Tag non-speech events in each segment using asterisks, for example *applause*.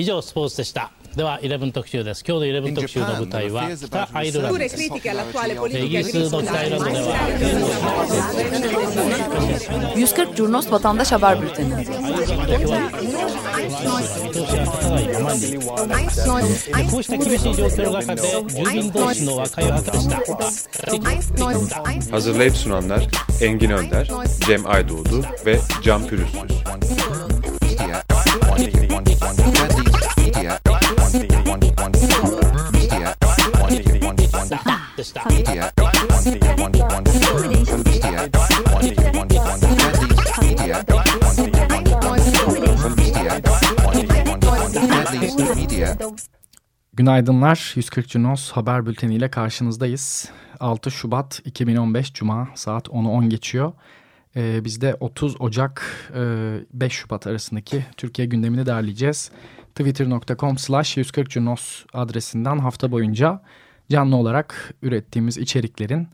以上スポーツでしたでは11特集です今日の11特集の舞台は北アイルランドですイギリスの北アイルランドでは140 Curnos Vatandaş Haber Bülteni こうした厳しい状況の中で住民同士の和解を図りした Hazırlayıp sunanlar Engin Önder, Cem Aydoğdu ve Can Pürüzsüz. Günaydınlar. 140 Cunos haber bülteniyle karşınızdayız. 6 Şubat 2015 Cuma saat 10'u 10 geçiyor. Ee, biz de 30 Ocak e, 5 Şubat arasındaki Türkiye gündemini derleyeceğiz. Twitter.com slash 140 Cunos adresinden hafta boyunca canlı olarak ürettiğimiz içeriklerin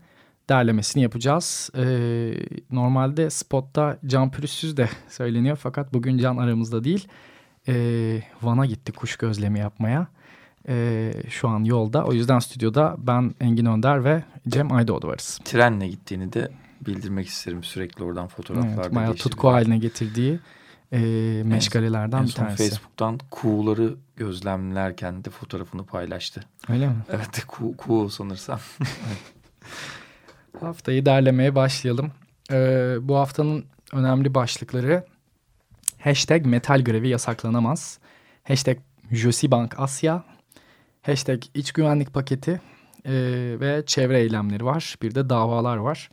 derlemesini yapacağız. Ee, normalde spotta Can Pürüzsüz de söyleniyor fakat bugün Can aramızda değil. Ee, Van'a gitti kuş gözlemi yapmaya. Ee, şu an yolda. O yüzden stüdyoda ben Engin Önder ve Cem Aydoğdu varız. Trenle gittiğini de bildirmek isterim. Sürekli oradan fotoğraflar Evet, bayağı tutku haline getirdiği e, meşgalelerden en bir son tanesi. Facebook'tan kuğuları gözlemlerken de fotoğrafını paylaştı. Öyle mi? *laughs* Evet kuğu, kuğu sanırsam. Haftayı derlemeye başlayalım. Ee, bu haftanın önemli başlıkları hashtag metal grevi yasaklanamaz. Hashtag Josibank Asya. Hashtag iç güvenlik paketi e, ve çevre eylemleri var. Bir de davalar var.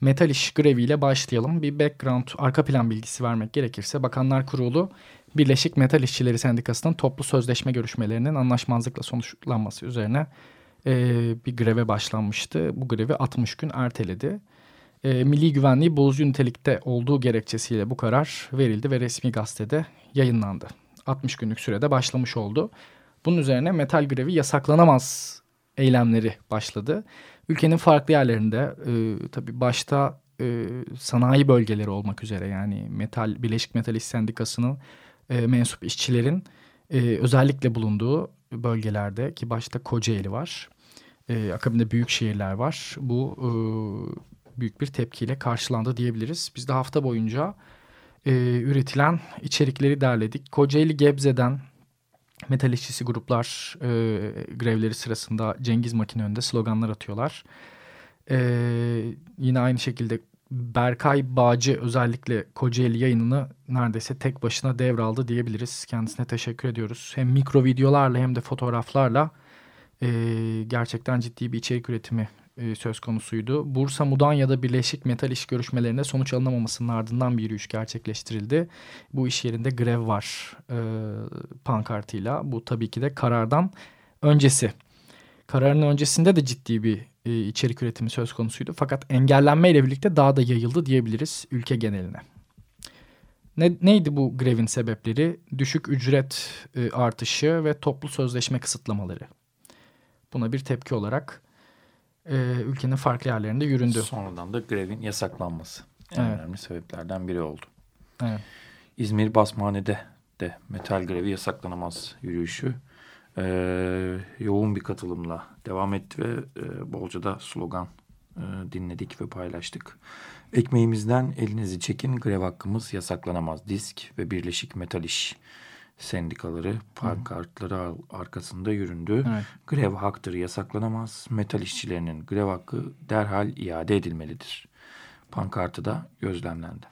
Metal iş greviyle başlayalım. Bir background, arka plan bilgisi vermek gerekirse Bakanlar Kurulu Birleşik Metal İşçileri Sendikası'nın toplu sözleşme görüşmelerinin anlaşmazlıkla sonuçlanması üzerine e, bir greve başlanmıştı. Bu grevi 60 gün erteledi. E, milli güvenliği bozucu nitelikte olduğu gerekçesiyle bu karar verildi ve resmi gazetede yayınlandı. 60 günlük sürede başlamış oldu. Bunun üzerine metal grevi yasaklanamaz eylemleri başladı. Ülkenin farklı yerlerinde e, tabii başta e, sanayi bölgeleri olmak üzere yani metal Birleşik Metal İş Sendikası'nın e, mensup işçilerin e, özellikle bulunduğu bölgelerde ki başta Kocaeli var. E, akabinde büyük şehirler var. Bu e, büyük bir tepkiyle karşılandı diyebiliriz. Biz de hafta boyunca e, üretilen içerikleri derledik. Kocaeli Gebze'den metal işçisi gruplar e, grevleri sırasında Cengiz Makine önünde sloganlar atıyorlar. E, yine aynı şekilde Berkay Bağcı özellikle Kocaeli yayınını neredeyse tek başına devraldı diyebiliriz. Kendisine teşekkür ediyoruz. Hem mikro videolarla hem de fotoğraflarla e, gerçekten ciddi bir içerik üretimi e, söz konusuydu. Bursa Mudanya'da Birleşik Metal İş görüşmelerinde sonuç alınamamasının ardından bir yürüyüş gerçekleştirildi. Bu iş yerinde grev var e, pankartıyla. Bu tabii ki de karardan öncesi. Kararın öncesinde de ciddi bir e, içerik üretimi söz konusuydu. Fakat engellenmeyle birlikte daha da yayıldı diyebiliriz ülke geneline. Ne, neydi bu grevin sebepleri? Düşük ücret e, artışı ve toplu sözleşme kısıtlamaları. Buna bir tepki olarak e, ülkenin farklı yerlerinde yüründü. Sonradan da grevin yasaklanması. En Evet. önemli sebeplerden biri oldu. Evet. İzmir Basmane'de de metal grevi yasaklanamaz yürüyüşü e, yoğun bir katılımla devam etti ve e, bolca da slogan e, dinledik ve paylaştık. Ekmeğimizden elinizi çekin grev hakkımız yasaklanamaz disk ve Birleşik Metal İş sendikaları pankartları ar- arkasında yüründü. Evet. Grev haktır yasaklanamaz. Metal işçilerinin grev hakkı derhal iade edilmelidir. Pankartı da gözlemlendi.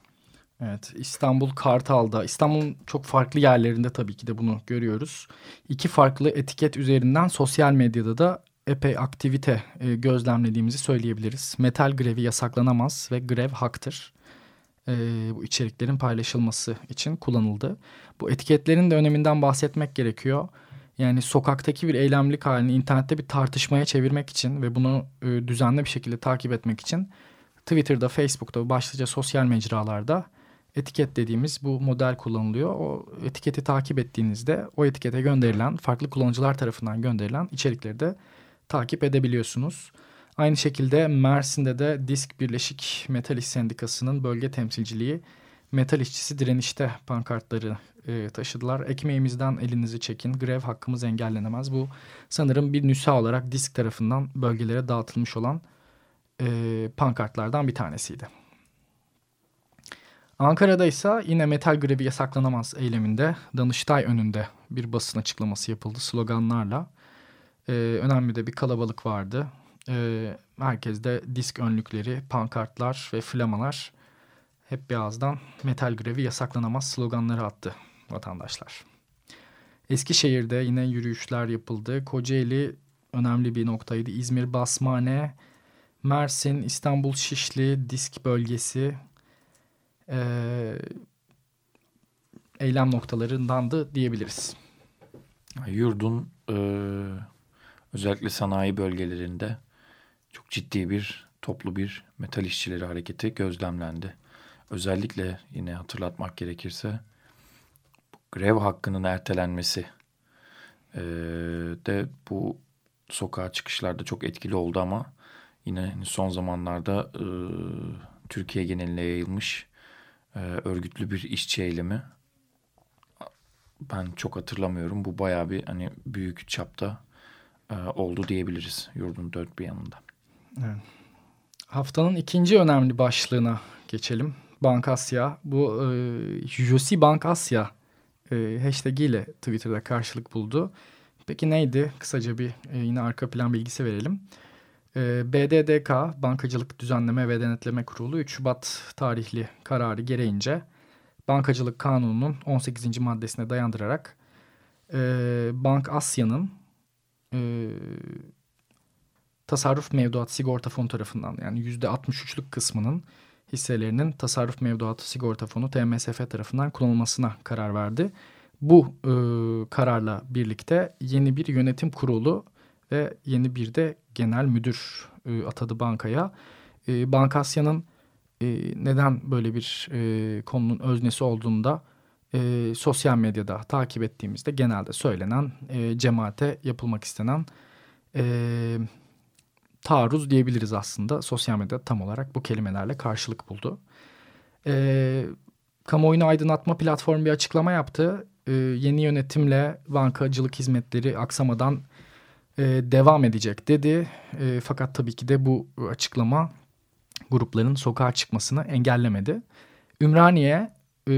Evet İstanbul Kartal'da İstanbul'un çok farklı yerlerinde tabii ki de bunu görüyoruz. İki farklı etiket üzerinden sosyal medyada da epey aktivite e, gözlemlediğimizi söyleyebiliriz. Metal grevi yasaklanamaz ve grev haktır. E, bu içeriklerin paylaşılması için kullanıldı. Bu etiketlerin de öneminden bahsetmek gerekiyor. Yani sokaktaki bir eylemlik halini internette bir tartışmaya çevirmek için ve bunu e, düzenli bir şekilde takip etmek için Twitter'da, Facebook'ta başlıca sosyal mecralarda etiket dediğimiz bu model kullanılıyor. O etiketi takip ettiğinizde o etikete gönderilen farklı kullanıcılar tarafından gönderilen içerikleri de takip edebiliyorsunuz. Aynı şekilde Mersin'de de Disk Birleşik Metal İş Sendikası'nın bölge temsilciliği metal işçisi direnişte pankartları e, taşıdılar. Ekmeğimizden elinizi çekin, grev hakkımız engellenemez. Bu sanırım bir nüsa olarak disk tarafından bölgelere dağıtılmış olan e, pankartlardan bir tanesiydi. Ankara'da ise yine metal grevi yasaklanamaz eyleminde Danıştay önünde bir basın açıklaması yapıldı sloganlarla. Ee, önemli de bir kalabalık vardı. Ee, herkeste disk önlükleri, pankartlar ve flamalar hep bir ağızdan metal grevi yasaklanamaz sloganları attı vatandaşlar. Eskişehir'de yine yürüyüşler yapıldı. Kocaeli önemli bir noktaydı. İzmir Basmane, Mersin, İstanbul Şişli, Disk bölgesi e, eylem noktalarındandı diyebiliriz. Yurdun e, özellikle sanayi bölgelerinde çok ciddi bir toplu bir metal işçileri hareketi gözlemlendi. Özellikle yine hatırlatmak gerekirse grev hakkının ertelenmesi e, de bu sokağa çıkışlarda çok etkili oldu ama yine son zamanlarda e, Türkiye geneline yayılmış e, örgütlü bir işçi eylemi. Ben çok hatırlamıyorum. Bu bayağı bir hani büyük çapta e, oldu diyebiliriz yurdun dört bir yanında. Haftanın ikinci önemli başlığına geçelim. Bank Asya. Bu e, Josi Bank Asya e, hashtag ile Twitter'da karşılık buldu. Peki neydi? Kısaca bir e, yine arka plan bilgisi verelim. E, BDDK Bankacılık Düzenleme ve Denetleme Kurulu 3 Şubat tarihli kararı gereğince Bankacılık Kanunu'nun 18. maddesine dayandırarak e, Bank Asya'nın e, tasarruf mevduat sigorta fonu tarafından yani %63'lük kısmının hisselerinin tasarruf mevduatı sigorta fonu TMSF tarafından kullanılmasına karar verdi. Bu e, kararla birlikte yeni bir yönetim kurulu ve yeni bir de genel müdür e, atadı bankaya. E, Bankasya'nın e, neden böyle bir e, konunun öznesi olduğunda e, sosyal medyada takip ettiğimizde genelde söylenen e, cemaate yapılmak istenen e, taarruz diyebiliriz aslında. Sosyal medyada tam olarak bu kelimelerle karşılık buldu. E, kamuoyunu aydınlatma platformu bir açıklama yaptı. E, yeni yönetimle bankacılık hizmetleri aksamadan e, devam edecek dedi. E, fakat tabii ki de bu açıklama grupların sokağa çıkmasını engellemedi. Ümraniye e,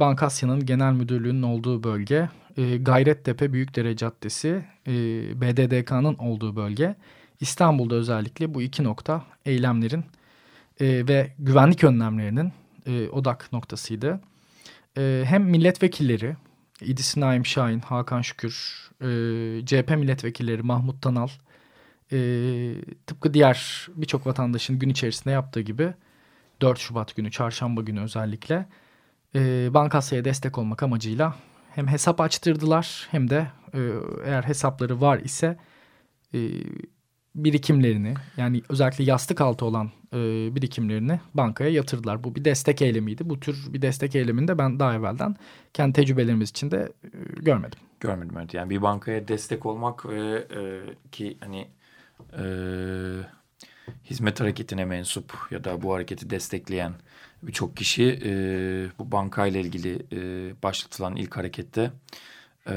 Bankasya'nın genel müdürlüğünün olduğu bölge, e, Gayrettepe Büyükdere Caddesi, e, BDDK'nın olduğu bölge İstanbul'da özellikle bu iki nokta eylemlerin e, ve güvenlik önlemlerinin e, odak noktasıydı. E, hem milletvekilleri İdris Naim Şahin, Hakan Şükür, e, CHP milletvekilleri Mahmut Tanal, e, tıpkı diğer birçok vatandaşın gün içerisinde yaptığı gibi 4 Şubat günü, çarşamba günü özellikle e, Bankasya'ya destek olmak amacıyla hem hesap açtırdılar hem de e, eğer hesapları var ise e, birikimlerini yani özellikle yastık altı olan e, birikimlerini bankaya yatırdılar. Bu bir destek eylemiydi. Bu tür bir destek eyleminde ben daha evvelden kendi tecrübelerimiz içinde e, görmedim. Görmedim evet. Yani bir bankaya destek olmak ve e, ki hani e, hizmet hareketine mensup ya da bu hareketi destekleyen birçok kişi e, bu bankayla ilgili e, başlatılan ilk harekette e,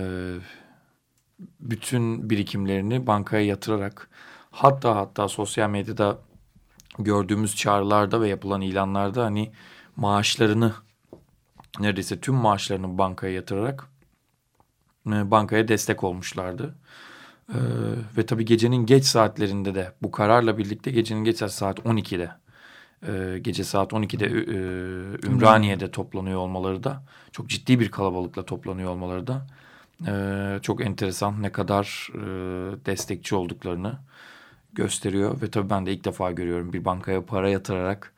bütün birikimlerini bankaya yatırarak Hatta hatta sosyal medyada gördüğümüz çağrılarda ve yapılan ilanlarda hani maaşlarını neredeyse tüm maaşlarını bankaya yatırarak e, bankaya destek olmuşlardı. Ee, ve tabii gecenin geç saatlerinde de bu kararla birlikte gecenin geç saat 12'de e, gece saat 12'de e, Ümraniye'de toplanıyor olmaları da çok ciddi bir kalabalıkla toplanıyor olmaları da e, çok enteresan ne kadar e, destekçi olduklarını gösteriyor ve tabii ben de ilk defa görüyorum bir bankaya para yatırarak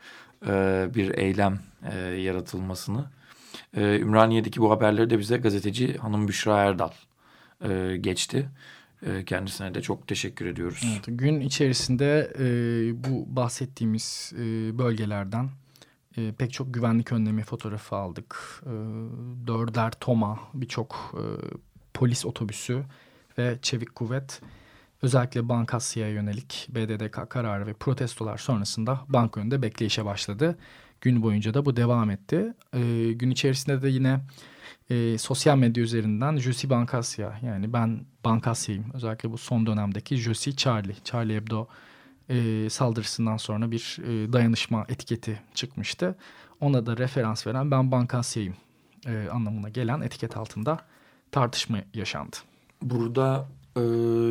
e, bir eylem e, yaratılmasını. E, Ümraniye'deki bu haberleri de bize gazeteci hanım Büşra Erdal e, geçti. E, kendisine de çok teşekkür ediyoruz. Evet, gün içerisinde e, bu bahsettiğimiz e, bölgelerden e, pek çok güvenlik önlemi fotoğrafı aldık. E, dörder TOMA, birçok e, polis otobüsü ve çevik kuvvet özellikle Bankasya'ya yönelik BDDK kararı ve protestolar sonrasında bank önünde bekleyişe başladı. gün boyunca da bu devam etti. E, gün içerisinde de yine e, sosyal medya üzerinden Jussi Bankasya yani ben Bankasya'yım. Özellikle bu son dönemdeki Jussi Charlie. Charlie Hebdo e, saldırısından sonra bir e, dayanışma etiketi çıkmıştı. Ona da referans veren ben Bankasya'yım e, anlamına gelen etiket altında tartışma yaşandı. Burada e,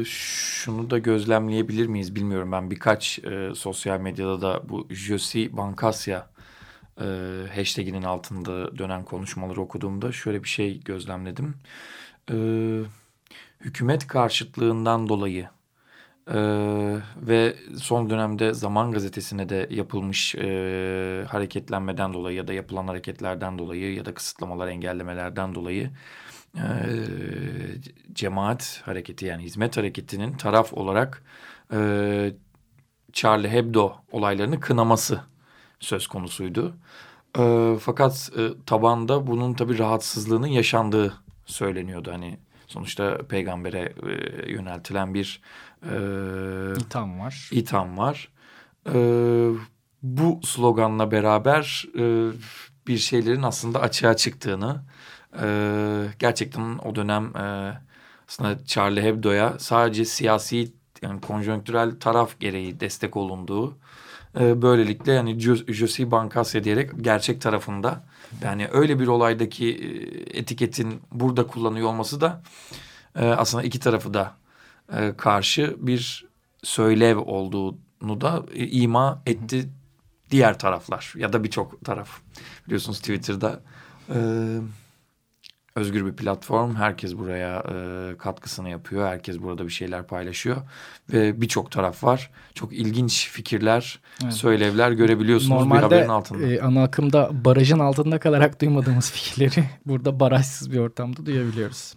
şunu da gözlemleyebilir miyiz bilmiyorum. Ben birkaç e, sosyal medyada da bu Josi Bankasya e, hashtaginin altında dönen konuşmaları okuduğumda şöyle bir şey gözlemledim. E, hükümet karşıtlığından dolayı e, ve son dönemde Zaman Gazetesi'ne de yapılmış e, hareketlenmeden dolayı ya da yapılan hareketlerden dolayı ya da kısıtlamalar, engellemelerden dolayı e, cemaat hareketi yani hizmet hareketinin taraf olarak e, Charlie Hebdo olaylarını kınaması söz konusuydu. E, fakat e, tabanda bunun tabii rahatsızlığının yaşandığı söyleniyordu. Hani sonuçta peygambere e, yöneltilen bir e, itham var. İtham var. E, bu sloganla beraber e, bir şeylerin aslında açığa çıktığını e, gerçekten o dönem e, aslında Charlie Hebdo'ya sadece siyasi yani konjonktürel taraf gereği destek olunduğu e, böylelikle yani Josie Bankasya diyerek gerçek tarafında yani öyle bir olaydaki e, etiketin burada kullanıyor olması da e, aslında iki tarafı da e, karşı bir söylev olduğunu da e, ima etti diğer taraflar ya da birçok taraf. Biliyorsunuz Twitter'da e, özgür bir platform. Herkes buraya e, katkısını yapıyor. Herkes burada bir şeyler paylaşıyor. Ve birçok taraf var. Çok ilginç fikirler, evet. söylevler görebiliyorsunuz Normalde, bir haberin altında. E, ana akımda barajın altında kalarak duymadığımız *laughs* fikirleri burada barajsız bir ortamda duyabiliyoruz.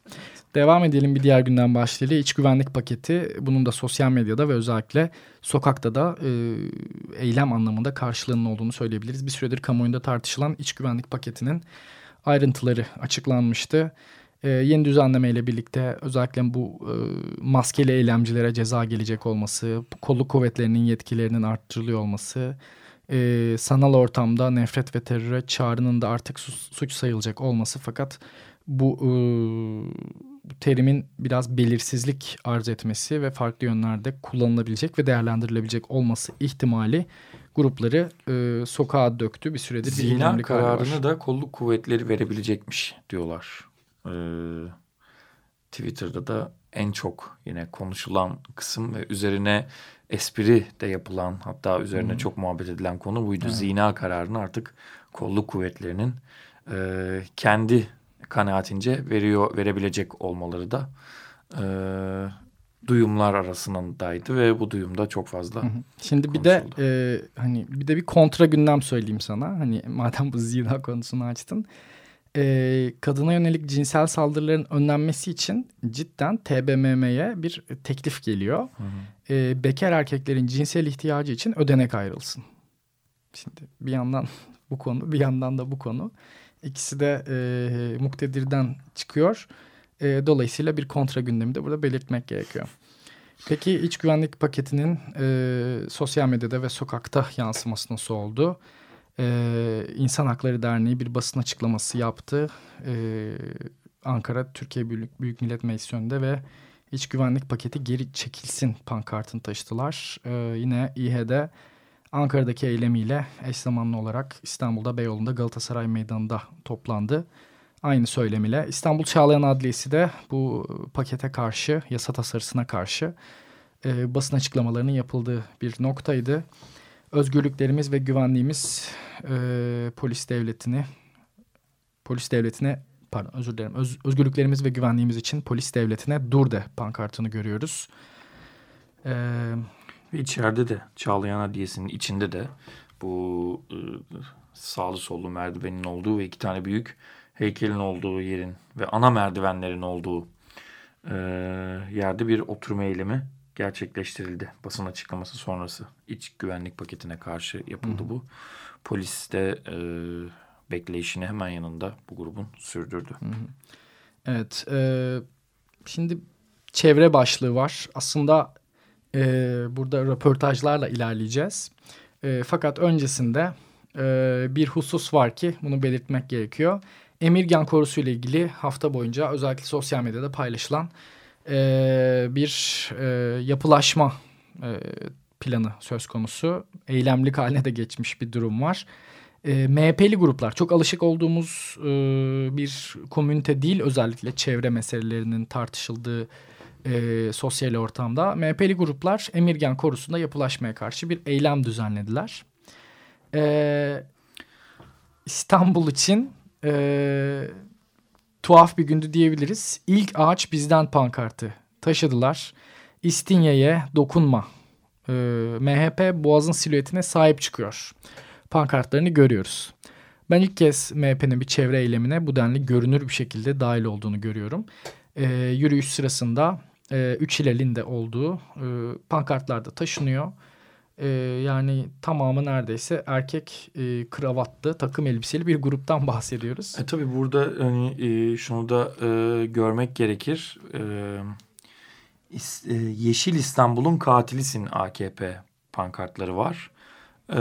Devam edelim bir diğer günden başlayalım. İç güvenlik paketi bunun da sosyal medyada ve özellikle sokakta da e, eylem anlamında karşılığının olduğunu söyleyebiliriz. Bir süredir kamuoyunda tartışılan iç güvenlik paketinin ayrıntıları açıklanmıştı. E, yeni düzenleme ile birlikte özellikle bu e, maskeli eylemcilere ceza gelecek olması, kolluk kuvvetlerinin yetkilerinin arttırılıyor olması, e, sanal ortamda nefret ve teröre çağrının da artık suç sayılacak olması fakat bu e, terimin biraz belirsizlik arz etmesi ve farklı yönlerde kullanılabilecek ve değerlendirilebilecek olması ihtimali grupları e, sokağa döktü. Bir süredir bir Zina kararını da kolluk kuvvetleri verebilecekmiş diyorlar. Ee, Twitter'da da en çok yine konuşulan kısım ve üzerine espri de yapılan hatta üzerine hmm. çok muhabbet edilen konu buydu. Evet. Zina kararını artık kolluk kuvvetlerinin e, kendi kanaatince veriyor verebilecek olmaları da e, duyumlar arasındaydı ve bu duyumda çok fazla Şimdi bir de e, hani bir de bir kontra gündem söyleyeyim sana. Hani madem bu zina konusunu açtın. E, kadına yönelik cinsel saldırıların önlenmesi için cidden TBMM'ye bir teklif geliyor. Hı hı. E, bekar erkeklerin cinsel ihtiyacı için ödenek ayrılsın. Şimdi bir yandan *laughs* bu konu bir yandan da bu konu. İkisi de e, muktedirden çıkıyor. E, dolayısıyla bir kontra gündemi de burada belirtmek gerekiyor. Peki iç güvenlik paketinin e, sosyal medyada ve sokakta yansıması nasıl oldu? E, İnsan Hakları Derneği bir basın açıklaması yaptı. E, Ankara Türkiye Büyük, Büyük Millet Meclisi önünde ve iç güvenlik paketi geri çekilsin pankartını taşıdılar. E, yine İH'de Ankara'daki eylemiyle eş zamanlı olarak İstanbul'da Beyoğlu'nda Galatasaray Meydanı'nda toplandı. Aynı söylem ile İstanbul Çağlayan Adliyesi de bu pakete karşı, yasa tasarısına karşı e, basın açıklamalarının yapıldığı bir noktaydı. Özgürlüklerimiz ve güvenliğimiz e, polis devletini, polis devletine pardon özür dilerim öz, özgürlüklerimiz ve güvenliğimiz için polis devletine dur de pankartını görüyoruz. Ee, ve içeride de Çağlayan Adliyesi'nin içinde de bu e, sağlı sollu merdivenin olduğu ve iki tane büyük heykelin olduğu yerin ve ana merdivenlerin olduğu e, yerde bir oturma eylemi gerçekleştirildi. Basın açıklaması sonrası iç güvenlik paketine karşı yapıldı Hı. bu. Polis de e, bekleyişini hemen yanında bu grubun sürdürdü. Hı. Evet. E, şimdi çevre başlığı var. Aslında e, burada röportajlarla ilerleyeceğiz. E, fakat öncesinde e, bir husus var ki bunu belirtmek gerekiyor. Emirgan korusu ile ilgili hafta boyunca özellikle sosyal medyada paylaşılan e, bir e, yapılaşma e, planı söz konusu. Eylemlik haline de geçmiş bir durum var. E, MHP'li gruplar çok alışık olduğumuz e, bir komünite değil özellikle çevre meselelerinin tartışıldığı e, sosyal ortamda. MHP'li gruplar Emirgan korusunda yapılaşmaya karşı bir eylem düzenlediler. E, İstanbul için e, tuhaf bir gündü diyebiliriz. İlk ağaç bizden pankartı taşıdılar. İstinye'ye dokunma. E, MHP Boğaz'ın silüetine sahip çıkıyor. Pankartlarını görüyoruz. Ben ilk kez MHP'nin bir çevre eylemine bu denli görünür bir şekilde dahil olduğunu görüyorum. E, yürüyüş sırasında e, üç hilalin de olduğu e, pankartlarda taşınıyor. E, yani tamamı neredeyse erkek e, kravatlı takım elbiseli bir gruptan *laughs* bahsediyoruz. E, tabii burada hani e, şunu da e, görmek gerekir. E, is, e, Yeşil İstanbul'un katilisin AKP pankartları var. E,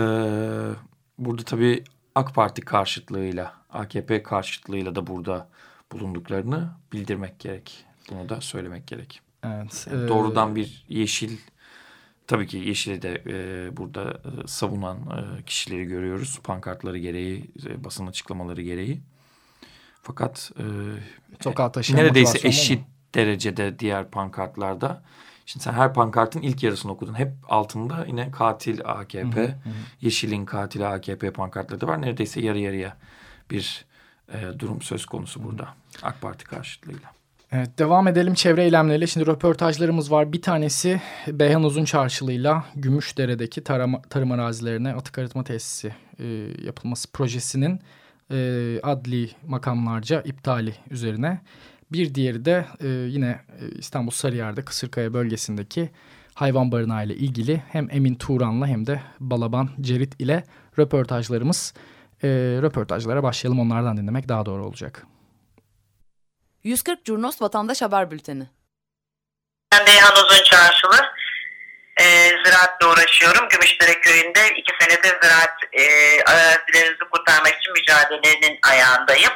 burada tabii AK Parti karşıtlığıyla, AKP karşıtlığıyla da burada bulunduklarını bildirmek gerek. Bunu da söylemek gerek. Evet. Yani doğrudan bir yeşil tabii ki yeşili de e, burada e, savunan e, kişileri görüyoruz. Pankartları gereği, e, basın açıklamaları gereği. Fakat e, neredeyse eşit mu? derecede diğer pankartlarda. Şimdi sen her pankartın ilk yarısını okudun. Hep altında yine katil AKP, hı hı hı. yeşilin katili AKP pankartları da var. Neredeyse yarı yarıya bir e, durum söz konusu burada AK Parti karşıtlığıyla. Evet, devam edelim çevre eylemleriyle. Şimdi röportajlarımız var. Bir tanesi Beyhan Uzun Çarşılı'yla Gümüşdere'deki tarım, tarım arazilerine atık arıtma tesisi e, yapılması projesinin e, adli makamlarca iptali üzerine. Bir diğeri de e, yine e, İstanbul Sarıyer'de Kısırkaya bölgesindeki hayvan barınağı ile ilgili hem Emin Turan'la hem de Balaban Cerit ile röportajlarımız. E, röportajlara başlayalım onlardan dinlemek daha doğru olacak. 140 Curnos Vatandaş Haber Bülteni. Ben Beyhan Uzun Çarşılı. E, ziraatla uğraşıyorum. Gümüşdere köyünde iki senedir ziraat e, arazilerimizi kurtarmak için mücadelenin ayağındayım.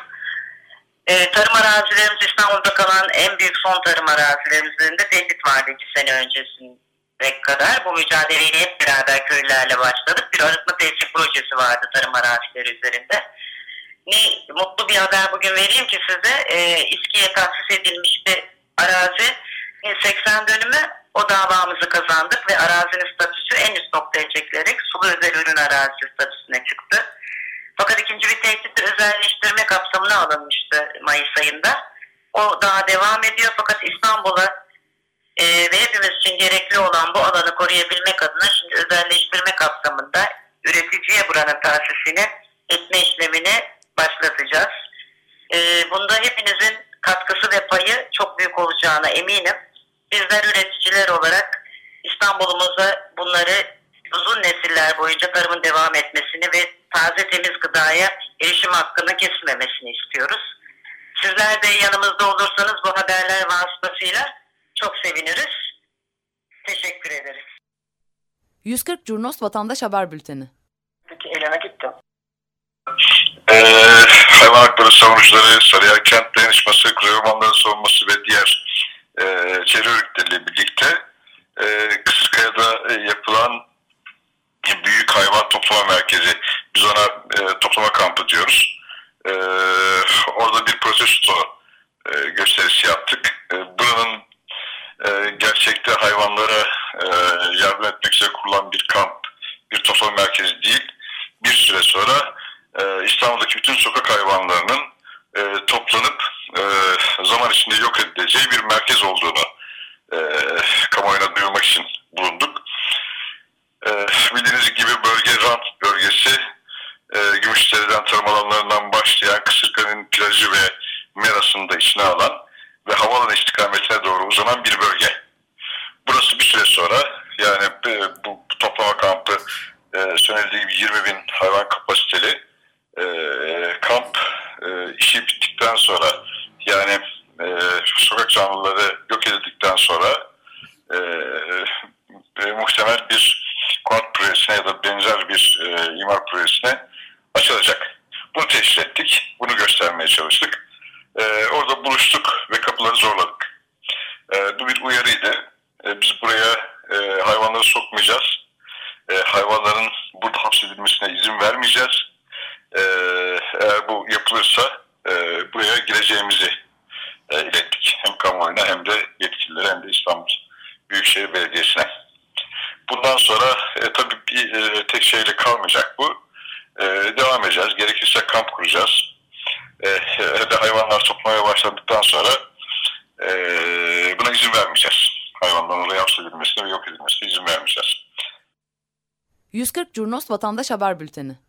E, tarım arazilerimiz İstanbul'da kalan en büyük son tarım arazilerimizin de tehdit vardı iki sene öncesinde kadar. Bu mücadeleyi hep beraber köylülerle başladık. Bir arıtma tesis projesi vardı tarım arazileri üzerinde ne mutlu bir haber bugün vereyim ki size. E, İSKİ'ye tahsis edilmiş bir arazi 80 dönümü o davamızı kazandık ve arazinin statüsü en üst noktaya çekilerek sulu özel ürün arazisi statüsüne çıktı. Fakat ikinci bir tehdit özelleştirme kapsamına alınmıştı Mayıs ayında. O daha devam ediyor fakat İstanbul'a e, ve hepimiz için gerekli olan bu alanı koruyabilmek adına şimdi özelleştirme kapsamında üreticiye buranın tahsisini etme işlemini başlatacağız. E, bunda hepinizin katkısı ve payı çok büyük olacağına eminim. Bizler üreticiler olarak İstanbul'umuza bunları uzun nesiller boyunca tarımın devam etmesini ve taze temiz gıdaya erişim hakkının kesilmemesini istiyoruz. Sizler de yanımızda olursanız bu haberler vasıtasıyla çok seviniriz. Teşekkür ederiz. 140 Curnos Vatandaş Haber Bülteni. Peki eleme gittim e, hayvan hakları savunucuları, Sarıyer Kent Dayanışması, Kuzey Ormanları Savunması ve diğer e, çevre örgütleriyle birlikte e, Kısırkaya'da e, yapılan büyük hayvan toplama merkezi, biz ona e, toplama kampı diyoruz. E, orada bir protesto e, gösterisi yaptık. E, buranın e, gerçekte hayvanlara e, yardım etmek üzere kurulan bir kamp, bir toplama merkezi değil. Bir süre sonra e, İstanbul'daki bütün sokak hayvanlarının e, toplanıp e, zaman içinde yok edileceği bir merkez olduğunu e, kamuoyuna duyurmak için bulunduk. E, bildiğiniz gibi bölge rant bölgesi e, Gümüşdere'den tarım alanlarından başlayan Kısırkale'nin plajı ve merasını da içine alan ve havalan istikametine doğru uzanan bir bölge. Burası bir süre sonra yani e, bu, toplama kampı e, söylendiği gibi 20 bin hayvan kapasiteli e, kamp e, işi bittikten sonra yani e, sokak canlıları yok edildikten sonra e, e, muhtemel bir konut projesine ya da benzer bir e, imar projesine açılacak. Bunu teşhis ettik. Bunu göstermeye çalıştık. E, orada buluştuk ve kapıları zorladık. E, bu bir uyarıydı. E, biz buraya e, hayvanları sokmayacağız. E, hayvanların burada hapsedilmesine izin vermeyeceğiz. E, eğer bu yapılırsa e, buraya gireceğimizi e, ilettik. Hem kamuoyuna hem de yetkililere hem de İstanbul Büyükşehir Belediyesi'ne. Bundan sonra e, tabii bir e, tek şeyle kalmayacak bu. E, devam edeceğiz. Gerekirse kamp kuracağız. E, de hayvanlar sokmaya başladıktan sonra e, buna izin vermeyeceğiz. Hayvanların oraya hapsedilmesine ve yok edilmesine izin vermeyeceğiz. 140 Curnos Vatandaş Haber Bülteni.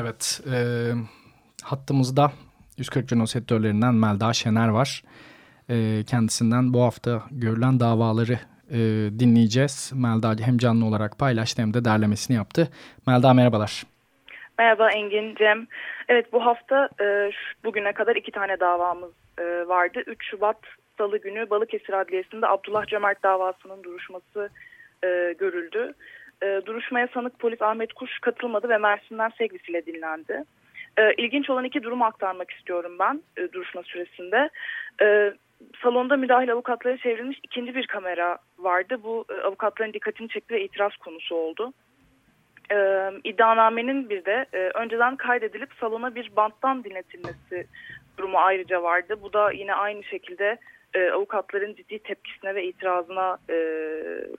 Evet, e, hattımızda 140 Curnos editörlerinden Melda Şener var. E, kendisinden bu hafta görülen davaları e, dinleyeceğiz. Melda hem canlı olarak paylaştı hem de derlemesini yaptı. Melda merhabalar. Merhaba Engin, Cem. Evet bu hafta e, bugüne kadar iki tane davamız e, vardı. 3 Şubat Salı günü Balıkesir Adliyesi'nde Abdullah Cömert davasının duruşması e, görüldü. E, duruşmaya sanık polis Ahmet Kuş katılmadı ve Mersin'den sevgisiyle dinlendi. E, ilginç olan iki durumu aktarmak istiyorum ben e, duruşma süresinde. E, salonda müdahil avukatlara çevrilmiş ikinci bir kamera vardı. Bu e, avukatların dikkatini çekti ve itiraz konusu oldu. E, iddianamenin bir de e, önceden kaydedilip salona bir banttan dinletilmesi durumu ayrıca vardı. Bu da yine aynı şekilde e, avukatların ciddi tepkisine ve itirazına e,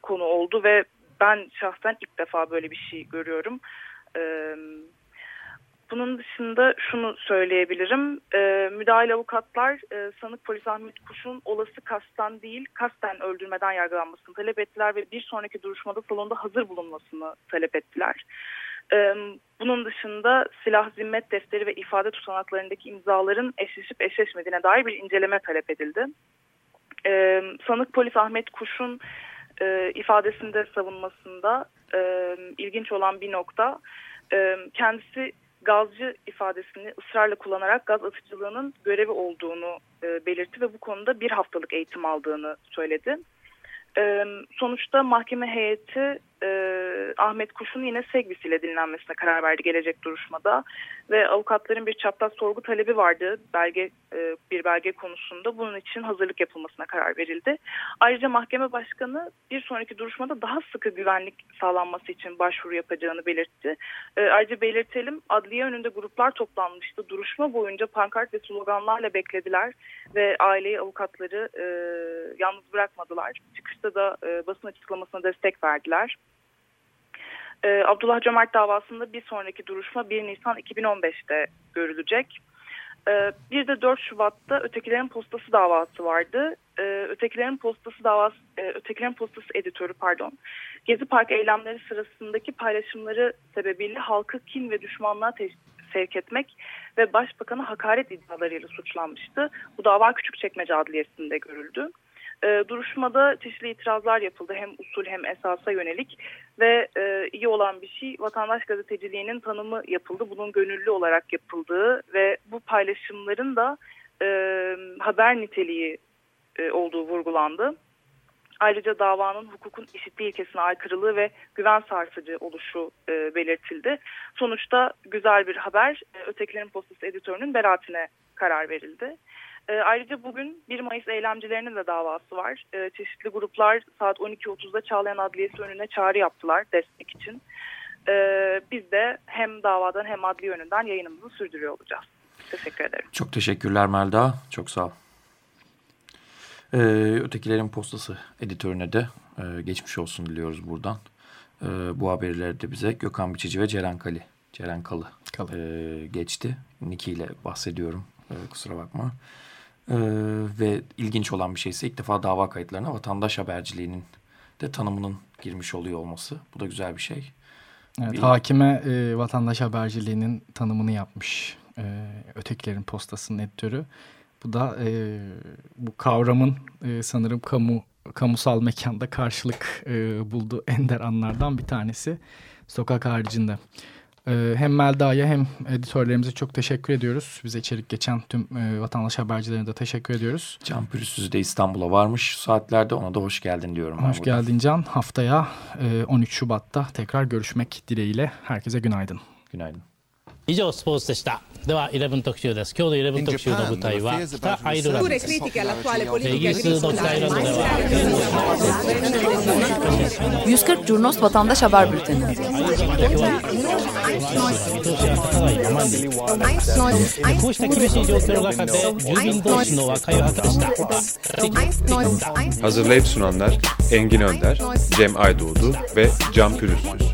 konu oldu ve ben şahsen ilk defa böyle bir şey görüyorum. Evet bunun dışında şunu söyleyebilirim. E, müdahil avukatlar e, sanık polis Ahmet Kuş'un olası kasten değil kasten öldürmeden yargılanmasını talep ettiler ve bir sonraki duruşmada salonda hazır bulunmasını talep ettiler. E, bunun dışında silah zimmet defteri ve ifade tutanaklarındaki imzaların eşleşip eşleşmediğine dair bir inceleme talep edildi. E, sanık polis Ahmet Kuş'un e, ifadesinde savunmasında e, ilginç olan bir nokta e, kendisi gazcı ifadesini ısrarla kullanarak gaz atıcılığının görevi olduğunu e, belirtti ve bu konuda bir haftalık eğitim aldığını söyledi. E, sonuçta mahkeme heyeti e, Ahmet Kuş'un yine sevgisiyle dinlenmesine karar verdi gelecek duruşmada ve avukatların bir çapraz sorgu talebi vardı belge e, bir belge konusunda bunun için hazırlık yapılmasına karar verildi. Ayrıca mahkeme başkanı bir sonraki duruşmada daha sıkı güvenlik sağlanması için başvuru yapacağını belirtti. E, ayrıca belirtelim adliye önünde gruplar toplanmıştı. Duruşma boyunca pankart ve sloganlarla beklediler ve aileyi avukatları e, yalnız bırakmadılar. Çıkışta da e, basın açıklamasına destek verdiler. Ee, Abdullah Cömert davasında bir sonraki duruşma 1 Nisan 2015'te görülecek. Ee, bir de 4 Şubat'ta Ötekilerin Postası davası vardı. Ee, Ötekilerin Postası davası, e, Ötekilerin Postası editörü pardon. Gezi Park eylemleri sırasındaki paylaşımları sebebiyle halkı kin ve düşmanlığa sevk etmek ve başbakanı hakaret iddialarıyla suçlanmıştı. Bu dava Küçükçekmece Adliyesi'nde görüldü. E, duruşmada çeşitli itirazlar yapıldı hem usul hem esasa yönelik ve e, iyi olan bir şey vatandaş gazeteciliğinin tanımı yapıldı. Bunun gönüllü olarak yapıldığı ve bu paylaşımların da e, haber niteliği e, olduğu vurgulandı. Ayrıca davanın hukukun eşitliği ilkesine aykırılığı ve güven sarsıcı oluşu e, belirtildi. Sonuçta güzel bir haber e, Ötekilerin Postası editörünün beraatine karar verildi. Ayrıca bugün 1 Mayıs eylemcilerinin de davası var. E, çeşitli gruplar saat 12.30'da Çağlayan Adliyesi önüne çağrı yaptılar destek için. E, biz de hem davadan hem adli yönünden yayınımızı sürdürüyor olacağız. Teşekkür ederim. Çok teşekkürler Melda. Çok sağ ol. Ee, Ötekilerin Postası editörüne de e, geçmiş olsun diliyoruz buradan. E, bu haberleri de bize Gökhan Biçici ve Ceren Kali, Ceren Kalı, Kalı. E, geçti. Niki ile bahsediyorum. E, kusura bakma. Ee, ve ilginç olan bir şeyse ilk defa dava kayıtlarına vatandaş haberciliğinin de tanımının girmiş oluyor olması. Bu da güzel bir şey. Evet, bir... Hakime e, vatandaş haberciliğinin tanımını yapmış e, Ötekilerin Postası'nın editörü. Bu da e, bu kavramın e, sanırım kamu kamusal mekanda karşılık e, bulduğu *laughs* ender anlardan bir tanesi sokak haricinde. Ee, hem Melda'ya hem editörlerimize çok teşekkür ediyoruz. Bize içerik geçen tüm e, vatandaş habercilerine de teşekkür ediyoruz. Can Pürüzsüz de İstanbul'a varmış saatlerde. Ona da hoş geldin diyorum. Hoş buradan. geldin Can. Haftaya e, 13 Şubat'ta tekrar görüşmek dileğiyle. Herkese günaydın. Günaydın. 以上スポーツでしたでは11特集です今日の11特集の舞台は北アイルランドですイギリスの北アイルランドでは140 Curnos Vatandaş Haber Bülteni. Hazırlayıp sunanlar Engin Önder, Cem Aydoğdu ve Can Pürüzsüz.